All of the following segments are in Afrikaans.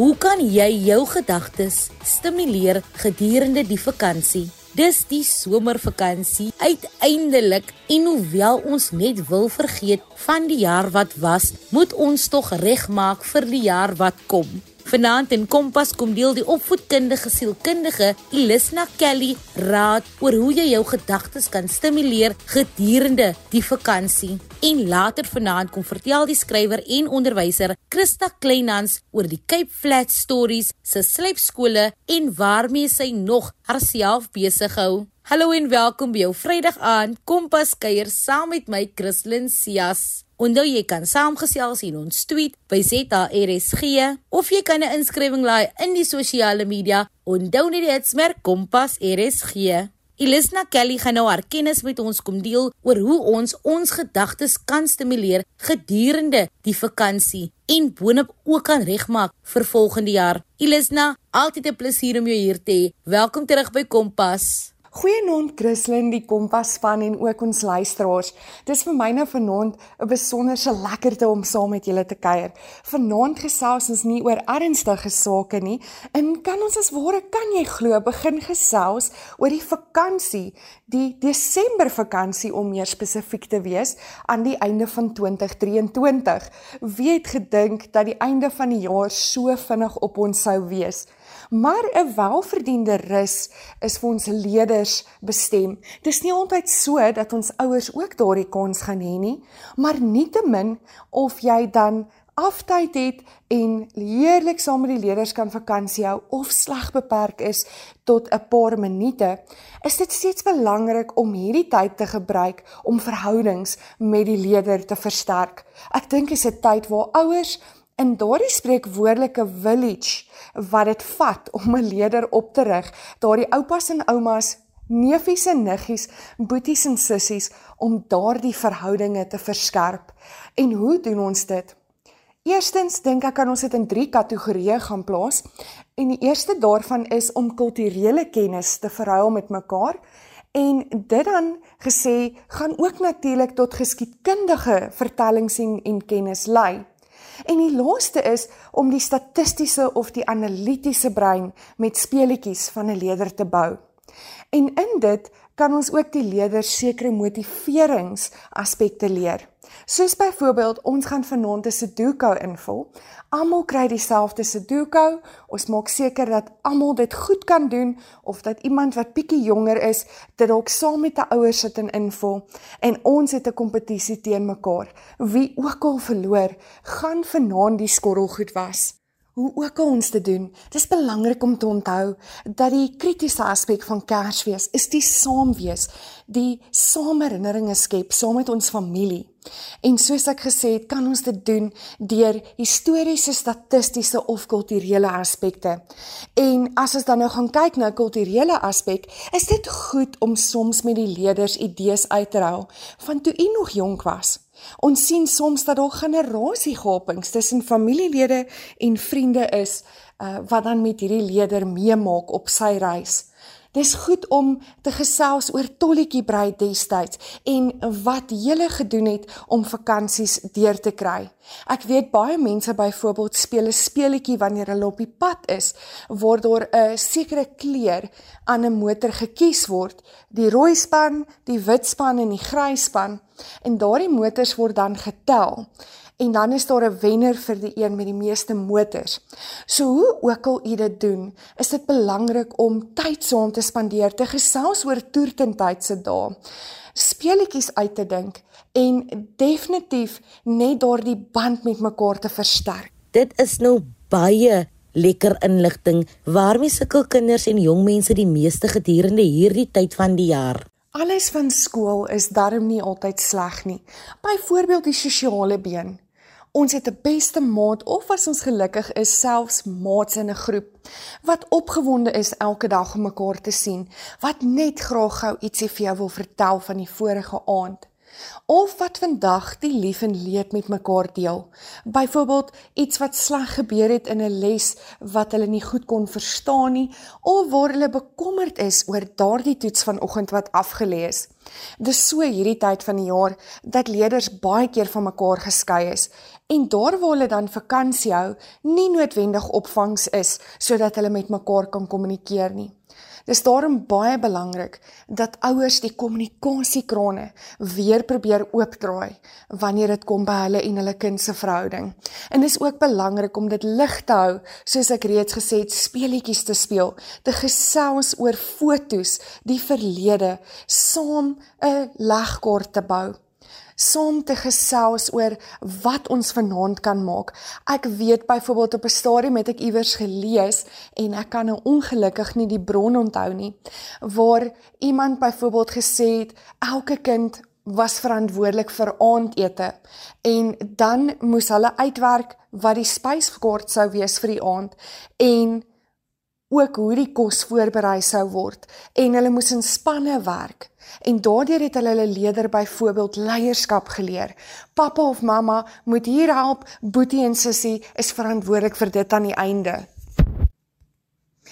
Hoe kan jy jou gedagtes stimuleer gedurende die vakansie? Dis die somervakansie uiteindelik en hoewel ons net wil vergeet van die jaar wat was, moet ons tog regmaak vir die jaar wat kom. Vanaand in Kompas kom deel die opvoedkundige sielkundige Elisna Kelly raad oor hoe jy jou gedagtes kan stimuleer gedurende die vakansie. En later vanaand kom vertel die skrywer en onderwyser Christa Kleinhans oor die Cape Flats Stories se slypskole en waarmee sy nog haarself besig hou. Hallo en welkom by jou Vrydag aand Kompas kuier saam met my Christlyn Cias. Onthou jy kan saamgesels in ons tweet by ZARSG of jy kan 'n inskrywing laai in die sosiale media. Onthou net die hitsmerk Kompas RSG. Elisna Kelly gaan nou haar kennis met ons kom deel oor hoe ons ons gedagtes kan stimuleer gedurende die vakansie en boonop ook kan regmaak vir volgende jaar. Elisna, altyd 'n plesier om jou hier te hê. Welkom terug by Kompas. Goeienaand Christlyn, die Kompas span en ook ons luisteraars. Dis vir my nou vanaand 'n besonderse lekkerte om saam met julle te kuier. Vanaand gesels ons nie oor ernstige sake nie, en kan ons as ware kan jy glo begin gesels oor die vakansie, die Desember vakansie om meer spesifiek te wees aan die einde van 2023. Wie het gedink dat die einde van die jaar so vinnig op ons sou wees? Maar 'n welverdiende rus is vir ons leerders bestem. Dis nie altyd so dat ons ouers ook daardie kans gaan hê nie, maar nietemin of jy dan aftyd het en heerlik saam met die leerders kan vakansie hou of sleg beperk is tot 'n paar minute, is dit steeds belangrik om hierdie tyd te gebruik om verhoudings met die leerder te versterk. Ek dink dit is 'n tyd waar ouers in daardie spreekwoordelike village wat dit vat om 'n leier op te rig, daardie oupas en oumas, neefies en niggies, boeties en sissies om daardie verhoudinge te verskerp. En hoe doen ons dit? Eerstens dink ek kan ons dit in 3 kategorieë gaan plaas. En die eerste daarvan is om kulturele kennis te verruil met mekaar. En dit dan gesê gaan ook natuurlik tot geskiedkundige vertellings en, en kennis lei. En die laaste is om die statistiese of die analitiese brein met speletjies van 'n leerder te bou. En in dit kan ons ook die leerders sekere motiverings aspekte leer. Soos byvoorbeeld, ons gaan vanaand 'n Sudoku invul. Almal kry dieselfde Sudoku. Ons maak seker dat almal dit goed kan doen of dat iemand wat bietjie jonger is, dit dalk saam met 'n ouer sit en invul. En ons het 'n kompetisie teen mekaar. Wie ook al verloor, gaan vanaand die skorrelgoed was hoe ook al ons te doen, dis belangrik om te onthou dat die kritiese aspek van Kersfees is die saamwees, die sameherinneringe skep saam met ons familie. En soos ek gesê het, kan ons dit doen deur historiese, statistiese of kulturele aspekte. En as ons dan nou gaan kyk na 'n kulturele aspek, is dit goed om soms met die leerders idees uit te ruil van toe u nog jonk was. Ons sien soms dat daar generasiegapings tussen familielede en vriende is uh, wat dan met hierdie leier meemaak op sy reis. Dis goed om te gesels oor tolletjie brei destyds en wat jy gedoen het om vakansies deur te kry. Ek weet baie mense byvoorbeeld speel 'n speletjie wanneer hulle op die pad is waar daar 'n sekere kleur aan 'n motor gekies word, die rooi span, die wit span en die grys span. En daardie motors word dan getel en dan is daar 'n wenner vir die een met die meeste motors. So hoe ook al u dit doen, is dit belangrik om tyd saam te spandeer te gesels oor toertentyd se dae. Speletjies uit te dink en definitief net daardie band met mekaar te versterk. Dit is nou baie lekker inligting waarmee sukkel kinders en jong mense die meeste gedurende hierdie tyd van die jaar. Alles van skool is darm nie altyd sleg nie. Byvoorbeeld die sosiale been. Ons het 'n beste maat of as ons gelukkig is selfs maats in 'n groep wat opgewonde is elke dag om mekaar te sien, wat net graag gou ietsie vir jou wil vertel van die vorige aand. Of wat vandag die lief en leed met mekaar deel. Byvoorbeeld iets wat sleg gebeur het in 'n les wat hulle nie goed kon verstaan nie of waar hulle bekommerd is oor daardie toets vanoggend wat afgelê is. Dis so hierdie tyd van die jaar dat leerders baie keer van mekaar geskei is en daar waar hulle dan vakansie hou, nie noodwendig opvangs is sodat hulle met mekaar kan kommunikeer nie. Dis daarom baie belangrik dat ouers die kommunikasiekrane weer probeer oopdraai wanneer dit kom by hulle en hulle kind se verhouding. En dis ook belangrik om dit lig te hou, soos ek reeds gesê het, speletjies te speel, te gesels oor fotos, die verlede, saam 'n legkaart te bou saam te gesels oor wat ons vanaand kan maak. Ek weet byvoorbeeld op 'n stadium het ek iewers gelees en ek kan nou ongelukkig nie die bron onthou nie waar iemand byvoorbeeld gesê het elke kind was verantwoordelik vir aandete en dan moes hulle uitwerk wat die spyskort sou wees vir die aand en ook hoe die kos voorberei sou word en hulle moes in spanne werk en daardeur het hulle hulle leerder byvoorbeeld leierskap geleer. Pappa of mamma moet hier help, boetie en sussie is verantwoordelik vir dit aan die einde.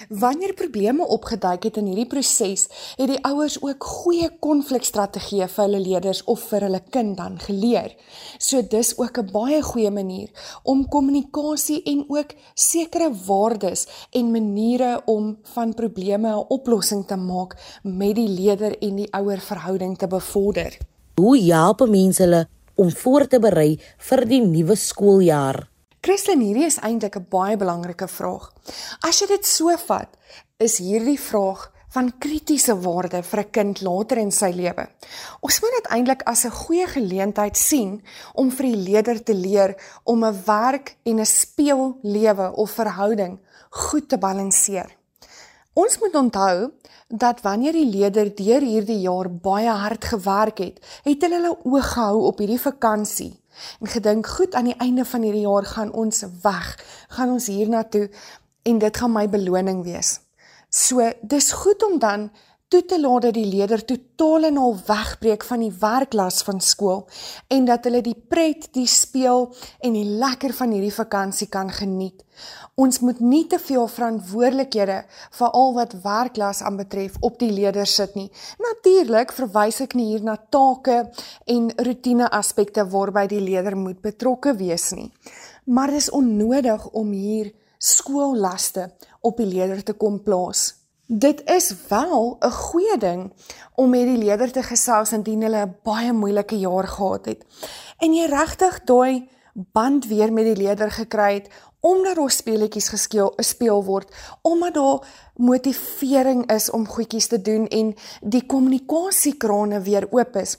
Wanneer probleme opgeduik het in hierdie proses, het die ouers ook goeie konflikstrategieë vir hulle leerders of vir hulle kind dan geleer. So dis ook 'n baie goeie manier om kommunikasie en ook sekere waardes en maniere om van probleme 'n oplossing te maak met die leerder en die ouer verhouding te bevorder. Hoe help mense hulle om voor te berei vir die nuwe skooljaar? Christen, hierdie is eintlik 'n baie belangrike vraag. As jy dit so vat, is hierdie vraag van kritiese waarde vir 'n kind later in sy lewe. Ons moet dit eintlik as 'n goeie geleentheid sien om vir die leerder te leer om 'n werk en 'n speellewe of verhouding goed te balanseer. Ons moet onthou dat wanneer die leerder deur hierdie jaar baie hard gewerk het, het hulle hulle oog gehou op hierdie vakansie en gedink goed aan die einde van hierdie jaar gaan ons weg, gaan ons hiernatoe en dit gaan my beloning wees. So, dis goed om dan toe te laat dat die leerder totaal en al wegbreek van die werklas van skool en dat hulle die pret, die speel en die lekker van hierdie vakansie kan geniet. Ons moet nie te veel verantwoordelikhede vir al wat werklas aanbetref op die leerders sit nie. Natuurlik verwys ek nie hier na take en rotine aspekte waarby die leerder moet betrokke wees nie. Maar dis onnodig om hier skoollaste op die leerder te kom plaas. Dit is wel 'n goeie ding om met die leerder te gesels indien hulle 'n baie moeilike jaar gehad het. En jy regtig daai band weer met die leerder gekry het omdat daar speletjies gespeel speel word, omdat daar motivering is om goedjies te doen en die kommunikasiekrane weer oop is.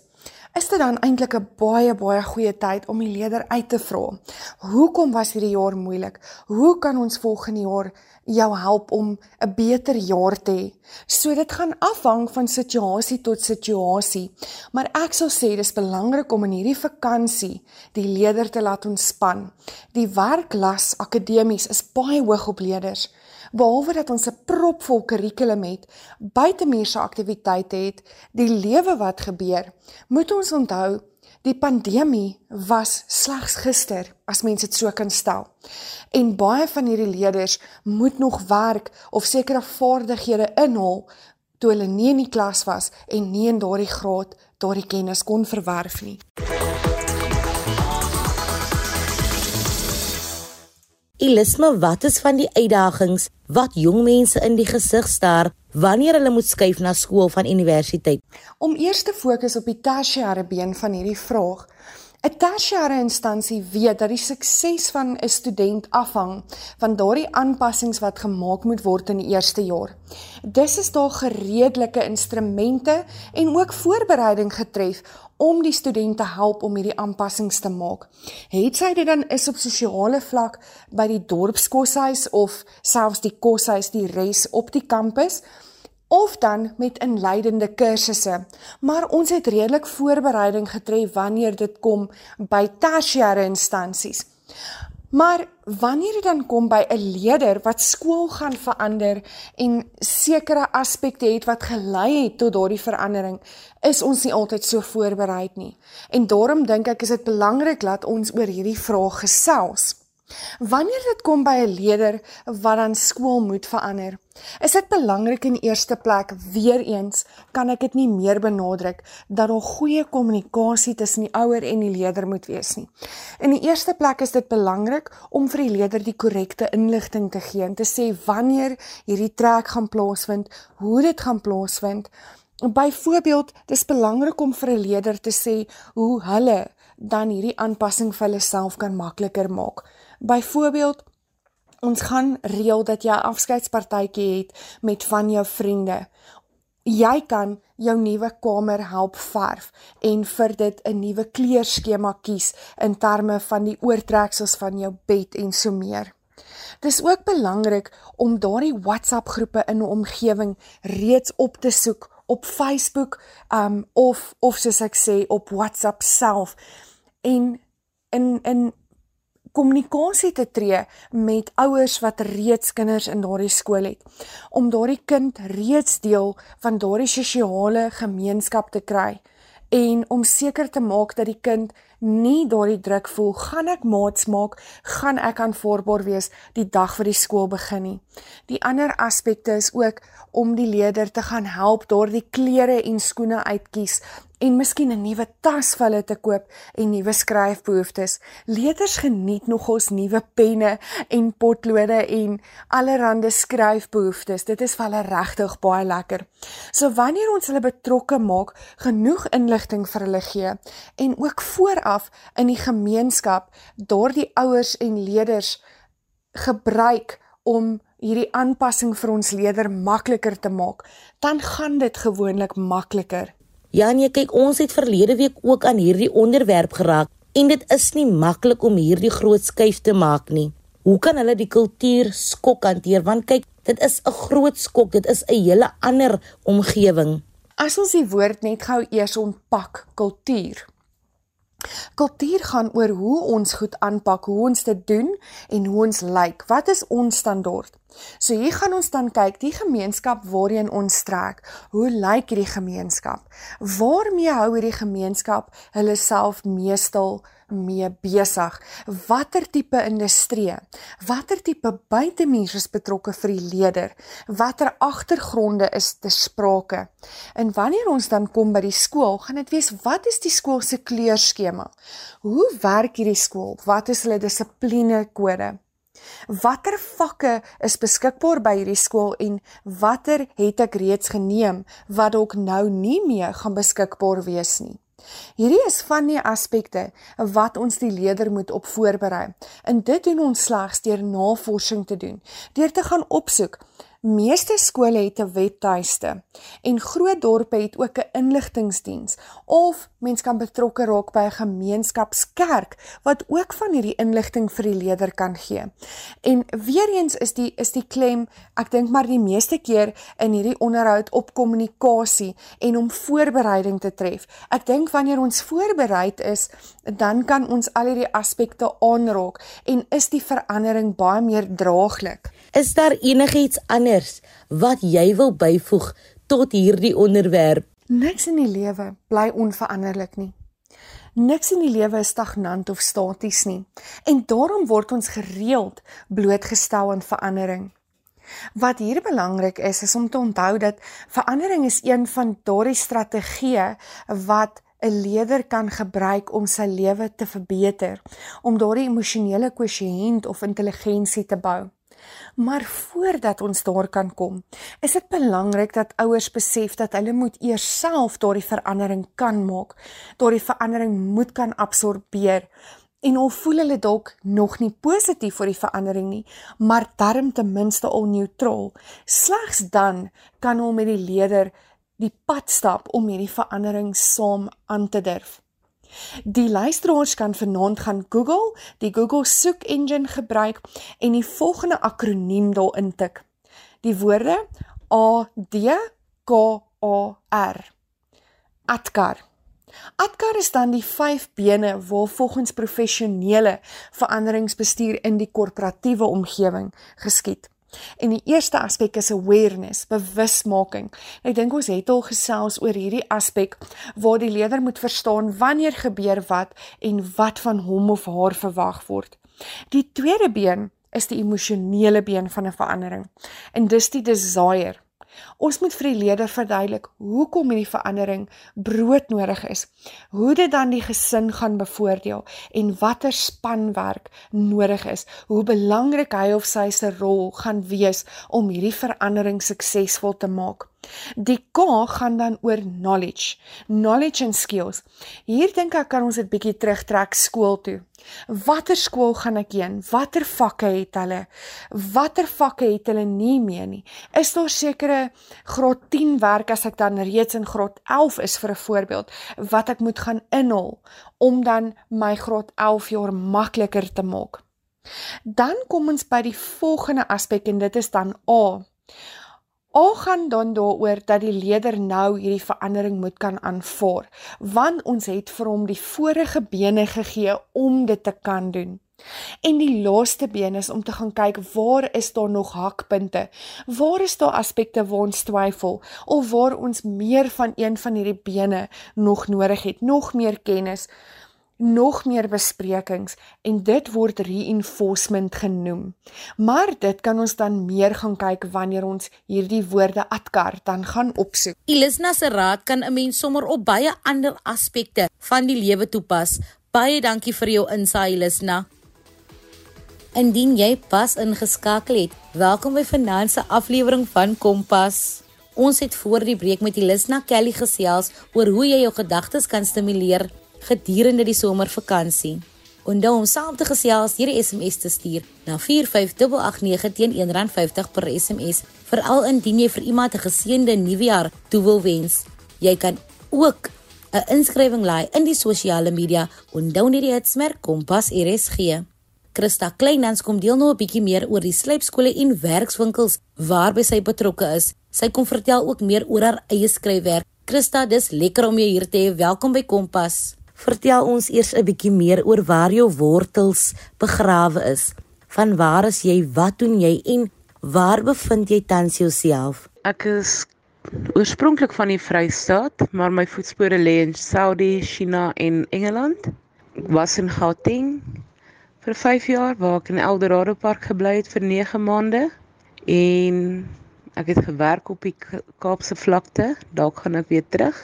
Is dit dan eintlik 'n baie baie goeie tyd om die leerder uit te vra? Hoekom was hierdie jaar moeilik? Hoe kan ons volgende jaar jou help om 'n beter jaar te hê. So dit gaan afhang van situasie tot situasie, maar ek sal sê dis belangrik om in hierdie vakansie die leerder te laat ontspan. Die werklas akademies is baie hoog op leerders. Behalwe dat ons 'n propvol kurrikulum het, buitemuurse aktiwiteite het, die lewe wat gebeur, moet ons onthou Die pandemie was slegs gister, as mens dit so kan stel. En baie van hierdie leerders moet nog werk of sekere vaardighede inhaal toe hulle nie in die klas was en nie in daardie graad daardie kennis kon verwerf nie. Elisma, wat is van die uitdagings wat jong mense in die gesig staar wanneer hulle moet skuif na skool van universiteit? Om eers te fokus op die tersiêre been van hierdie vraag. 'n Tersiêre instansie weet dat die sukses van 'n student afhang van daardie aanpassings wat gemaak moet word in die eerste jaar. Dis is daar gereedelike instrumente en ook voorbereiding getref om die studente help om hierdie aanpassings te maak. Het sy dit dan is op sosiale vlak by die dorpskoshuis of selfs die koshuis die res op die kampus of dan met inleidende kursusse. Maar ons het redelik voorbereiding getref wanneer dit kom by tersiêre instansies. Maar wanneer dit dan kom by 'n leier wat skool gaan verander en sekere aspekte het wat gelei het tot daardie verandering, is ons nie altyd so voorberei nie. En daarom dink ek is dit belangrik dat ons oor hierdie vraag gesels. Wanneer dit kom by 'n leier wat dan skool moet verander, is dit belangrik in eerste plek weer eens kan ek dit nie meer benadruk dat daar goeie kommunikasie tussen die ouer en die leier moet wees nie. In die eerste plek is dit belangrik om vir die leier die korrekte inligting te gee en te sê wanneer hierdie trek gaan plaasvind, hoe dit gaan plaasvind. Byvoorbeeld, dis belangrik om vir 'n leier te sê hoe hulle dan hierdie aanpassing vir hulle self kan makliker maak. Byvoorbeeld ons gaan reël dat jy 'n afskeidspartytjie het met van jou vriende. Jy kan jou nuwe kamer help verf en vir dit 'n nuwe kleurskema kies in terme van die oortreksels van jou bed en so meer. Dis ook belangrik om daardie WhatsApp groepe in 'n omgewing reeds op te soek op Facebook um of of soos ek sê op WhatsApp self en in in kommunikasie te tree met ouers wat reeds kinders in daardie skool het om daardie kind reeds deel van daardie sosiale gemeenskap te kry en om seker te maak dat die kind nie daardie druk voel gaan ek maats maak? Gaan ek aanvaarbaar wees die dag vir die skool begin nie? Die ander aspekte is ook om die leerder te gaan help daardie klere en skoene uitkies en miskien 'n nuwe tas vir hulle te koop en nuwe skryfbehoeftes. Leerders geniet nogals nuwe penne en potlode en allerlei skryfbehoeftes. Dit is vir hulle regtig baie lekker. So wanneer ons hulle betrokke maak, genoeg inligting vir hulle gee en ook vooraf in die gemeenskap daardie ouers en leerders gebruik om hierdie aanpassing vir ons leerder makliker te maak, dan gaan dit gewoonlik makliker. Ja nee, kyk, ons het verlede week ook aan hierdie onderwerp geraak en dit is nie maklik om hierdie groot skuif te maak nie. Hoe kan hulle die kultuur skok hanteer? Want kyk, dit is 'n groot skok, dit is 'n hele ander omgewing. As ons die woord net gou eers ontpak, kultuur. Kultuur gaan oor hoe ons goed aanpak, hoe ons dit doen en hoe ons lyk. Wat is ons standaard? So hier gaan ons dan kyk die gemeenskap waarheen ons trek. Hoe lyk hierdie gemeenskap? Waarmee hou hierdie gemeenskap hulle self meestal mee besig? Watter tipe industrie? Watter tipe buitemuurs is betrokke vir die leier? Watter agtergronde is te sprake? En wanneer ons dan kom by die skool, gaan dit wees wat is die skool se kleurskema? Hoe werk hierdie skool? Wat is hulle dissipline kode? Watter vakke is beskikbaar by hierdie skool en watter het ek reeds geneem wat dalk nou nie meer gaan beskikbaar wees nie? Hierdie is van die aspekte wat ons die leerder moet op voorberei. En dit doen ons slegs deur navorsing te doen, deur te gaan opsoek Meeste skole het 'n webtuiste en groot dorpe het ook 'n inligtingdiens of mens kan betrokke raak by 'n gemeenskapskerk wat ook van hierdie inligting vir die leerder kan gee. En weer eens is die is die klem, ek dink maar die meeste keer in hierdie onderhoud op kommunikasie en om voorbereiding te tref. Ek dink wanneer ons voorbereid is, dan kan ons al hierdie aspekte aanraak en is die verandering baie meer draaglik. Is daar enigiets anders wat jy wil byvoeg tot hierdie onderwerp? Niks in die lewe bly onveranderlik nie. Niks in die lewe is stagnant of staties nie. En daarom word ons gereeld blootgestel aan verandering. Wat hier belangrik is, is om te onthou dat verandering is een van daardie strategieë wat 'n leier kan gebruik om sy lewe te verbeter, om daardie emosionele kwessiënt of intelligensie te bou. Maar voordat ons daar kan kom, is dit belangrik dat ouers besef dat hulle moet eers self daardie verandering kan maak, daardie verandering moet kan absorbeer. En al voel hulle dalk nog nie positief vir die verandering nie, maar darm ten minste al neutraal, slegs dan kan hulle met die leier die pad stap om hierdie verandering saam aan te durf. Die luisteraars kan vanaand gaan Google, die Google soek engine gebruik en die volgende akroniem daar intik. Die woorde A D K A R. Atkar. Atkar is dan die 5 bene waar volgens professionele veranderingsbestuur in die korporatiewe omgewing geskied. En die eerste aspek is awareness, bewusmaking. Ek dink ons het al gesels oor hierdie aspek waar die leier moet verstaan wanneer gebeur wat en wat van hom of haar verwag word. Die tweede been is die emosionele been van 'n verandering. En dis die desire. Ons moet vir die leier verduidelik hoekom hierdie verandering broodnodig is. Hoe dit dan die gesin gaan bevoordeel en watter spanwerk nodig is. Hoe belangrik hy of sy se rol gaan wees om hierdie verandering suksesvol te maak. Die K gaan dan oor knowledge, knowledge and skills. Hier dink ek kan ons dit bietjie terugtrek skool toe. Watter skool gaan ek heen? Watter vakke het hulle? Watter vakke het hulle nie meer nie? Is daar sekere graad 10 werk as ek dan reeds in graad 11 is vir 'n voorbeeld wat ek moet gaan inhul om dan my graad 11 jaar makliker te maak? Dan kom ons by die volgende aspek en dit is dan A. Al gaan dan daaroor dat die leier nou hierdie verandering moet kan aanvaar, want ons het vir hom die vorige bene gegee om dit te kan doen. En die laaste been is om te gaan kyk waar is daar nog hakpunte? Waar is daar aspekte waar ons twyfel of waar ons meer van een van hierdie bene nog nodig het, nog meer kennis, nog meer besprekings en dit word reinforcement genoem. Maar dit kan ons dan meer gaan kyk wanneer ons hierdie woorde atkar dan gaan opsoek. Elisna se raad kan 'n mens sommer op baie ander aspekte van die lewe toepas. Baie dankie vir jou insaai Elisna. Indien jy pas ingeskakel het, welkom by vanaand se aflewering van Kompas. Ons het voor die breek met Elisna Kelly gesels oor hoe jy jou gedagtes kan stimuleer gedurende die somervakansie. Onthou om saam te gesels deur 'n SMS te stuur na 45889 teen R1.50 per SMS, veral indien jy vir iemand 'n geseënde nuwe jaar toe wil wens. Jy kan ook 'n inskrywing laai in die sosiale media onthou net die hitsmerk Kompas RSG. Christa Kleinans kom deel nou 'n bietjie meer oor die slypskole en werkswinkels waarby sy betrokke is. Sy kom vertel ook meer oor haar eie skryfwerk. Christa, dis lekker om jou hier te hê. Welkom by Kompas. Vertel ons eers 'n bietjie meer oor waar jou wortels begrawe is. Van waar is jy? Wat doen jy en waar bevind jy tans jouself? Ek is oorspronklik van die Vrystaat, maar my voetspore lê in Saudi, China en Engeland. Ek was in Gauteng vir 5 jaar waar ek in Eldorado Park gebly het vir 9 maande en ek het gewerk op die Kaapse vlakte. Dalk gaan ek weer terug.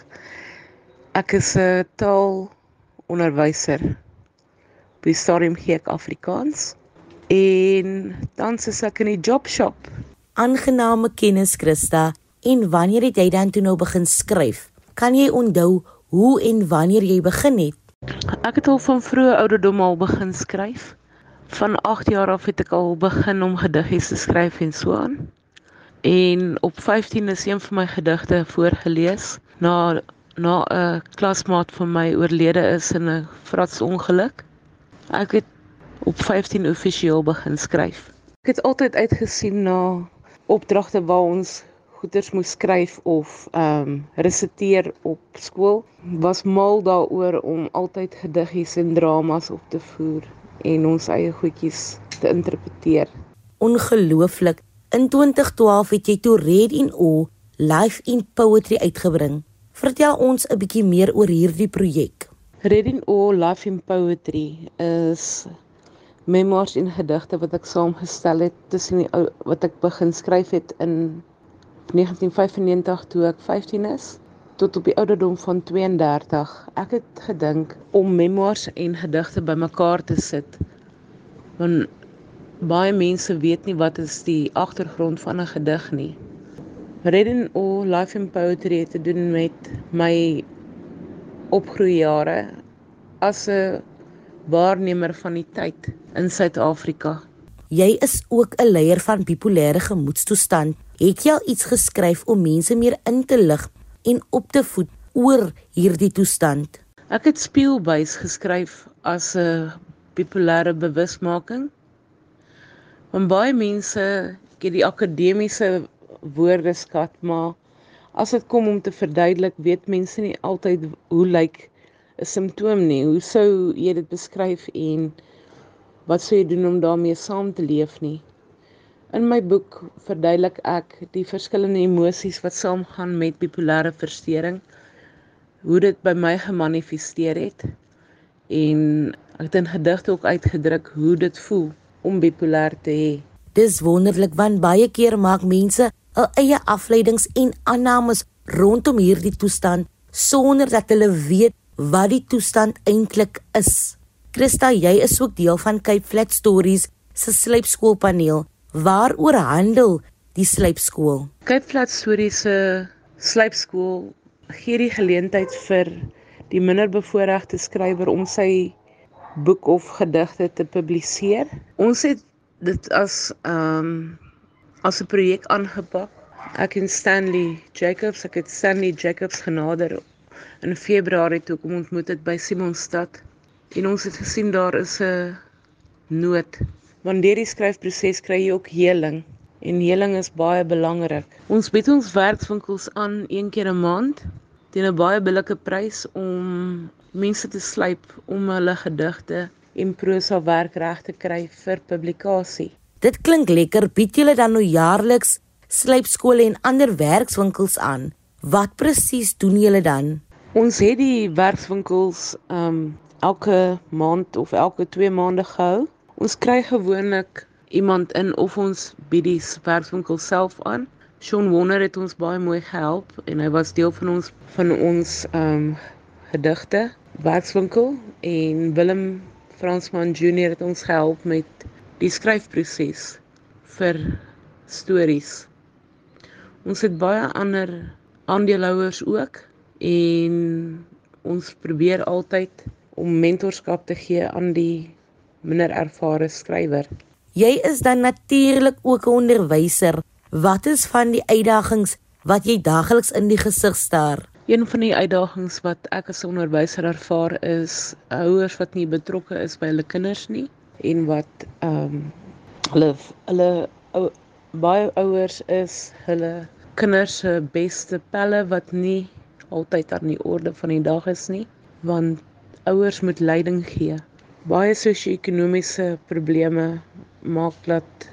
Ek is 'n taal onderwyser. By stadium gee ek Afrikaans en dan is ek in die job shop. Aangename kennis Christa. En wanneer het jy dan toe nou begin skryf? Kan jy onthou hoe en wanneer jy begin het? Ek het al van vroeë ouderdom al begin skryf. Van 8 jaar af het ek al begin om gediggies te skryf en so aan. En op 15 is een van my gedigte voorgeles na na 'n klasmaat van my oorlede is in 'n fratsongeluk. Ek het op 15 offisieel begin skryf. Ek het altyd uitgesien na opdragte waar ons goeters moes skryf of ehm um, resiteer op skool. Was mal daaroor om altyd gediggies en dramas op te voer en ons eie goedjies te interpreteer. Ongelooflik. In 2012 het jy toe Red in O Life in Poetry uitgebring. Vertel ons 'n bietjie meer oor hierdie projek. Reading All Life in Poetry is memoirs en gedigte wat ek saamgestel het tussen die wat ek begin skryf het in 1995 toe ek 15 is tot op die ouderdom van 32. Ek het gedink om memoirs en gedigte bymekaar te sit. Want baie mense weet nie wat is die agtergrond van 'n gedig nie. Reading All Life in Poetry het te doen met my opgroeijare as 'n waarnemer van die tyd in Suid-Afrika. Jy is ook 'n leier van bipolêre gemoedstoestand. Het jy al iets geskryf om mense meer in te lig en op te voed oor hierdie toestand? Ek het speelbuis geskryf as 'n bipolêre bewusmaking. Want baie mense het die akademiese woordeskat, maar as dit kom om te verduidelik, weet mense nie altyd hoe lyk 'n simptoom nie. Hoe sou jy dit beskryf en wat sou jy doen om daarmee saam te leef nie? In my boek verduidelik ek die verskillende emosies wat saamgaan met bipolêre verstoring, hoe dit by my gemanifesteer het en ek het in gedigte ook uitgedruk hoe dit voel om bipolêr te hê. Dis wonderlik want baie keer maak mense hul eie afleidings en aannames rondom hierdie toestand sonder dat hulle weet wat die toestand eintlik is. Christa, jy is ook deel van Cape Flat Stories se sleepskoolpaneel Waaroor handel die slypskool? Cape Flat Stories se slypskool gee die geleentheid vir die minderbevoorregte skrywer om sy boek of gedigte te publiseer. Ons het dit as ehm um, as 'n projek aangepak. Ek en Stanley Jacobs, ek het Stanley Jacobs genader in Februarie toe kom ontmoet het by Simonstad en ons het gesien daar is 'n nood want deur die skryfproses kry jy ook heling en heling is baie belangrik. Ons bied ons werkswinkels aan een keer 'n maand teen 'n baie billike prys om mense te slyp om hulle gedigte en prosa werk reg te kry vir publikasie. Dit klink lekker. Bied julle dan nou jaarliks slypskole en ander werkswinkels aan? Wat presies doen julle dan? Ons het die werkswinkels um elke maand of elke 2 maande gehou Ons kry gewoonlik iemand in of ons bied die werkswinkel self aan. Sean Wonder het ons baie mooi gehelp en hy was deel van ons van ons ehm um, gedigte werkswinkel en Willem Fransman Junior het ons gehelp met die skryfproses vir stories. Ons het baie ander aandeelhouers ook en ons probeer altyd om mentorskap te gee aan die minder ervare skrywer. Jy is dan natuurlik ook 'n onderwyser. Wat is van die uitdagings wat jy daagliks in die gesig staar? Een van die uitdagings wat ek as onderwyser ervaar is ouers wat nie betrokke is by hulle kinders nie en wat ehm um, hulle hulle ou, baie ouers is hulle kinders se beste pelle wat nie altyd aan die orde van die dag is nie want ouers moet leiding gee baie sosio-ekonomiese probleme maak dat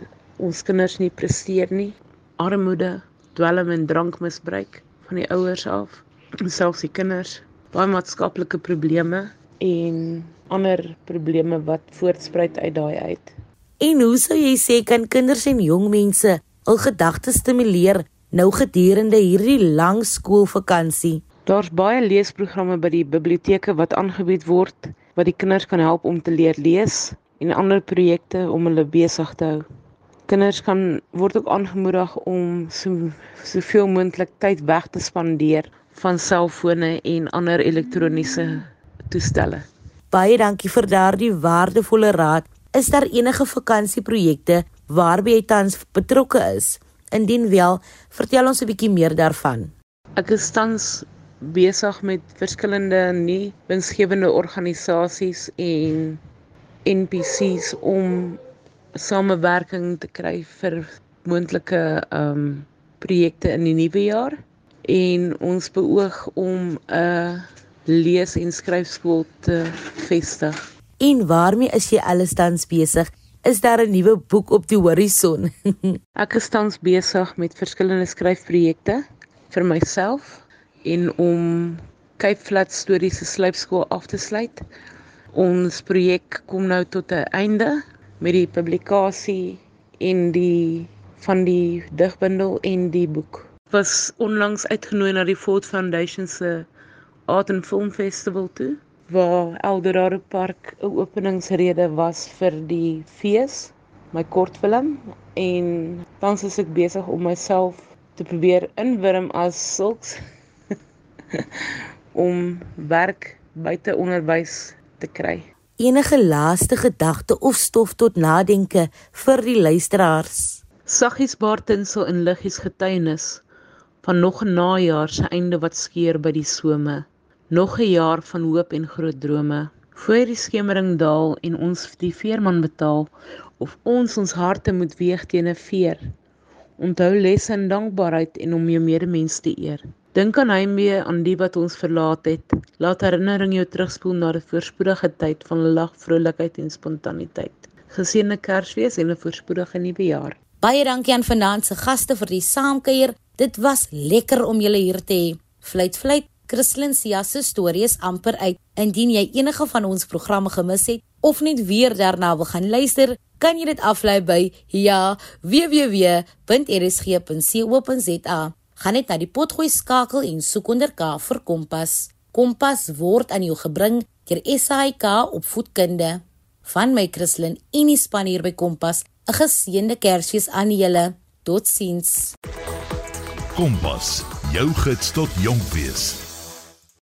ons kinders nie presteer nie. Armoede, dwelm en drankmisbruik van die ouers af, selfs die kinders, baie maatskaplike probleme en ander probleme wat voortspruit uit daai uit. En hoe sou jy sê kan kinders en jong mense hul gedagtes stimuleer nou gedurende hierdie lang skoolvakansie? Daar's baie leesprogramme by die biblioteke wat aangebied word wat die kinders kan help om te leer lees en ander projekte om hulle besig te hou. Kinders kan word ook aangemoedig om so soveel moontlik tyd weg te spandeer van selfone en ander elektroniese toestelle. Baie dankie vir daardie waardevolle raad. Is daar enige vakansieprojekte waarby jy tans betrokke is? Indien wel, vertel ons 'n bietjie meer daarvan. Ek is tans besig met verskillende nie winsgewende organisasies en NPC's om samewerking te kry vir moontlike ehm um, projekte in die nuwe jaar en ons beoog om 'n lees- en skryfskool te vestig. En waarmee is jy alles tans besig? Is daar 'n nuwe boek op die horison? Ek is tans besig met verskillende skryfprojekte vir myself en om Cape Flats Stories se slypskool af te sluit. Ons projek kom nou tot 'n einde met die publikasie en die van die digbundel en die boek. Was onlangs uitgenooi na die Ford Foundation se Art and Film Festival toe waar Eldorado Park 'n openingsrede was vir die fees, my kortfilm en tans is ek besig om myself te probeer inwurm as sulks om werk buite onderwys te kry. Enige laaste gedagte of stof tot nadenke vir die luisteraars. Saggies Bartensel in liggies getuienis van nog 'n najaar se einde wat skeer by die some. Nog 'n jaar van hoop en groot drome. Voor die skemering daal en ons die veerman betaal of ons ons harte moet weeg teen 'n veer. Onthou lesse en dankbaarheid en om jou medemens te eer. Dink aan heimwee aan die wat ons verlaat het. Laat herinnering jou terugspoel na 'n voorspoedige tyd van lag, vrolikheid en spontaniteit. Geseënde Kersfees en 'n voorspoedige nuwe jaar. Baie dankie aan vanaand se gaste vir die saamkuier. Dit was lekker om julle hier te hê. Fluit fluit. Christlyn Sia se storie is amper uit. Indien jy enige van ons programme gemis het of net weer daarna wil gaan luister, kan jy dit aflaai by ja www.rsg.co.za. Gaan net na die potgooi skakel en soek onder K vir Kompas. Kompas word aan jou gebring deur SAIK opvoedkunde. Van my Christlyn en die span hier by Kompas, 'n geseënde Kersfees aan julle. Totsiens. Kompas, jou gids tot jonk wees.